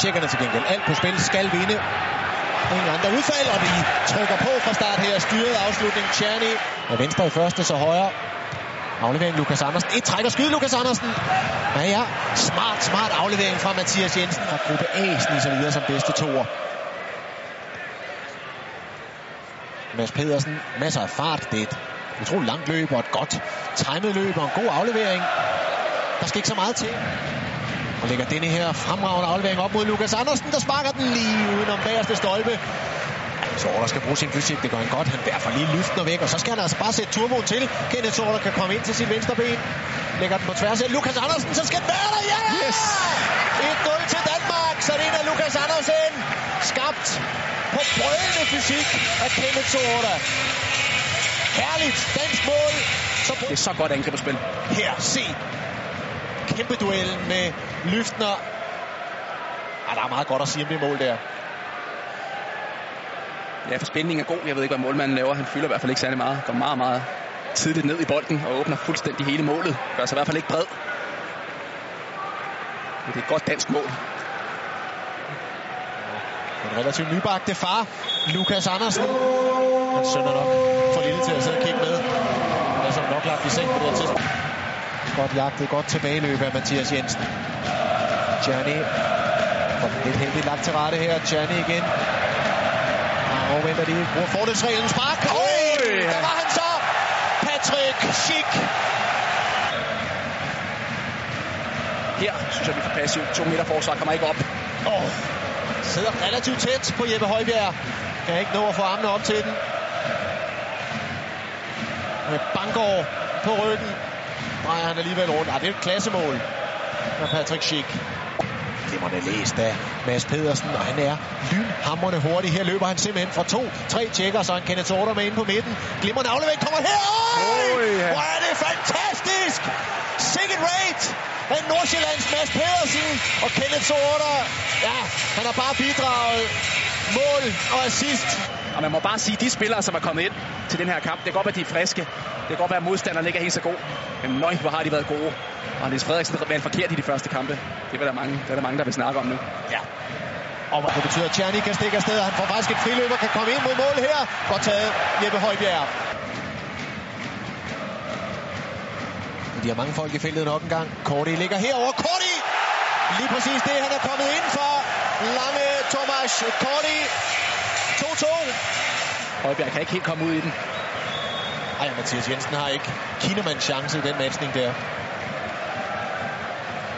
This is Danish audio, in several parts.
Tjekkerne til gengæld alt på spil skal vinde. Ingen andre udfald, og de trykker på fra start her. Styret afslutning. Tjerni er venstre i første, så højre. Aflevering Lukas Andersen. Et træk og skyd Lukas Andersen. Ja, ja. Smart, smart aflevering fra Mathias Jensen. Og gruppe A sniger videre som bedste toer. Mads Pedersen, masser af fart. Det er et utroligt langt løb og et godt timet løb og en god aflevering. Der skal ikke så meget til. Og lægger denne her fremragende aflevering op mod Lukas Andersen, der sparker den lige udenom bagerste stolpe. Sorter skal bruge sin fysik, det gør han godt. Han derfor lige lyften væk, og så skal han altså bare sætte turboen til. Kenneth Sorter kan komme ind til sit venstre ben. Lægger den på tværs af Lukas Andersen, så skal den være der, ja! Yes! 1-0 til Danmark, så det er Lukas Andersen. Skabt på brølende fysik af Kenneth Sorter. Herligt dansk mål. Så det er så godt angrebsspil. Her, se kæmpe duellen med Lyftner. Ja, der er meget godt at sige om det mål der. Ja, for spændingen er god. Jeg ved ikke, hvad målmanden laver. Han fylder i hvert fald ikke særlig meget. Går meget, meget tidligt ned i bolden og åbner fuldstændig hele målet. Gør sig i hvert fald ikke bred. Men det er et godt dansk mål. En relativt nybagte far, Lukas Andersen. Han sønner nok for lille til at sidde og kigge med. Han er så nok lagt i seng på det her tidspunkt. Godt jagtet, godt tilbageløb af Mathias Jensen. Gianni. Lidt heldigt lagt til rette her. Gianni igen. Og afventer de. Bruger fordelsreglen. Spark. Oj! Der var han så. Patrick Schick. Her synes jeg, vi får passivt. To meter forsvar kommer ikke op. Oh. Sidder relativt tæt på Jeppe Højbjerg. Kan ikke nå at få armene op til den. Med Bangor på ryggen drejer han alligevel rundt. Ah, det er et klassemål af Patrick Schick. Glimrende læst af Mads Pedersen, og han er lynhamrende hurtig. Her løber han simpelthen fra to, tre tjekker, så han Kenneth Sorter med ind på midten. Glimrende aflevering kommer her. Oj! Hvor er det fantastisk! Sikkert rate af Nordsjællands Mads Pedersen og Kenneth Sorter. Ja, han har bare bidraget mål og assist. Og man må bare sige, at de spillere, som er kommet ind til den her kamp, det kan godt være, at de er friske. Det kan godt være, at modstanderne ikke er helt så god. Men nøj, hvor har de været gode. Og Niels Frederiksen valgte forkert i de første kampe. Det er der mange, det er der, mange der vil snakke om nu. Ja. Og det betyder, at Tjerni kan stikke afsted. Han får faktisk et friløber, kan komme ind mod mål her. Godt taget Jeppe Højbjerg. De har mange folk i feltet nok en gang. Korti ligger herover. Korti! Lige præcis det, han er kommet ind for. Lange Thomas Korti. 2-2. Højbjerg kan ikke helt komme ud i den. Ej, Mathias Jensen har ikke Kinemanns chance i den matchning der.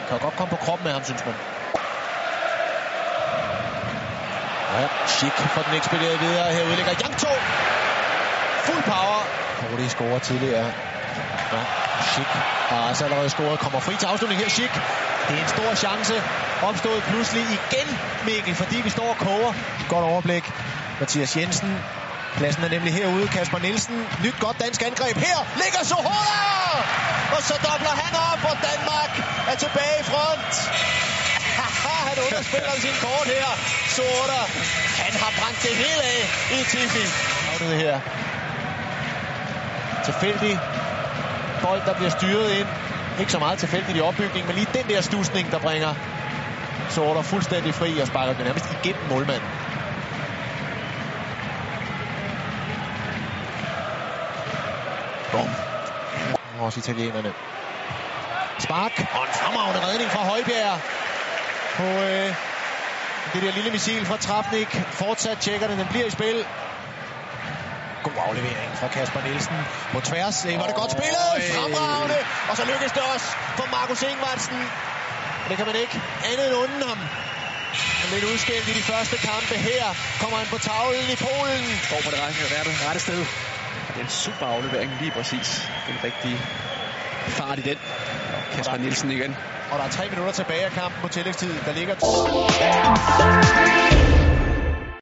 Kan godt komme på kroppen med ham, synes man. Ja, Schick får den ekspederet videre. Her udlægger Jangto. Fuld power. Korti scorer tidligere. Ja, Schick har altså allerede scoret. Kommer fri til afslutning her, Schick. Det er en stor chance. Opstået pludselig igen, Mikkel, fordi vi står og koger. Godt overblik. Mathias Jensen. Pladsen er nemlig herude. Kasper Nielsen. Nyt godt dansk angreb. Her ligger Sohola! Og så dobler han op, og Danmark er tilbage i front. han underspiller sin kort her. Sohola. Han har brændt det hele af i Tifi. Det her. Tilfældig bold, der bliver styret ind. Ikke så meget tilfældigt i opbygningen, men lige den der stusning, der bringer Sorter fuldstændig fri og sparker den nærmest igennem målmanden. Også italienerne. Spark og en fremragende redning fra Højbjerg på øh, det der lille missil fra Trapnik. Fortsat tjekker den, den bliver i spil. God aflevering fra Kasper Nielsen på tværs. Det var det godt spillet. Fremragende. Og så lykkes det også for Markus Ingvartsen. Det kan man ikke andet end unden ham. Han lidt udskilt i de første kampe her. Kommer han på tavlen i Polen. Går på det rette, rette sted. Og det er en super aflevering lige præcis. Den rigtige fart i den. Kasper Nielsen igen. Og der er tre minutter tilbage af kampen på tillægstid. Der ligger...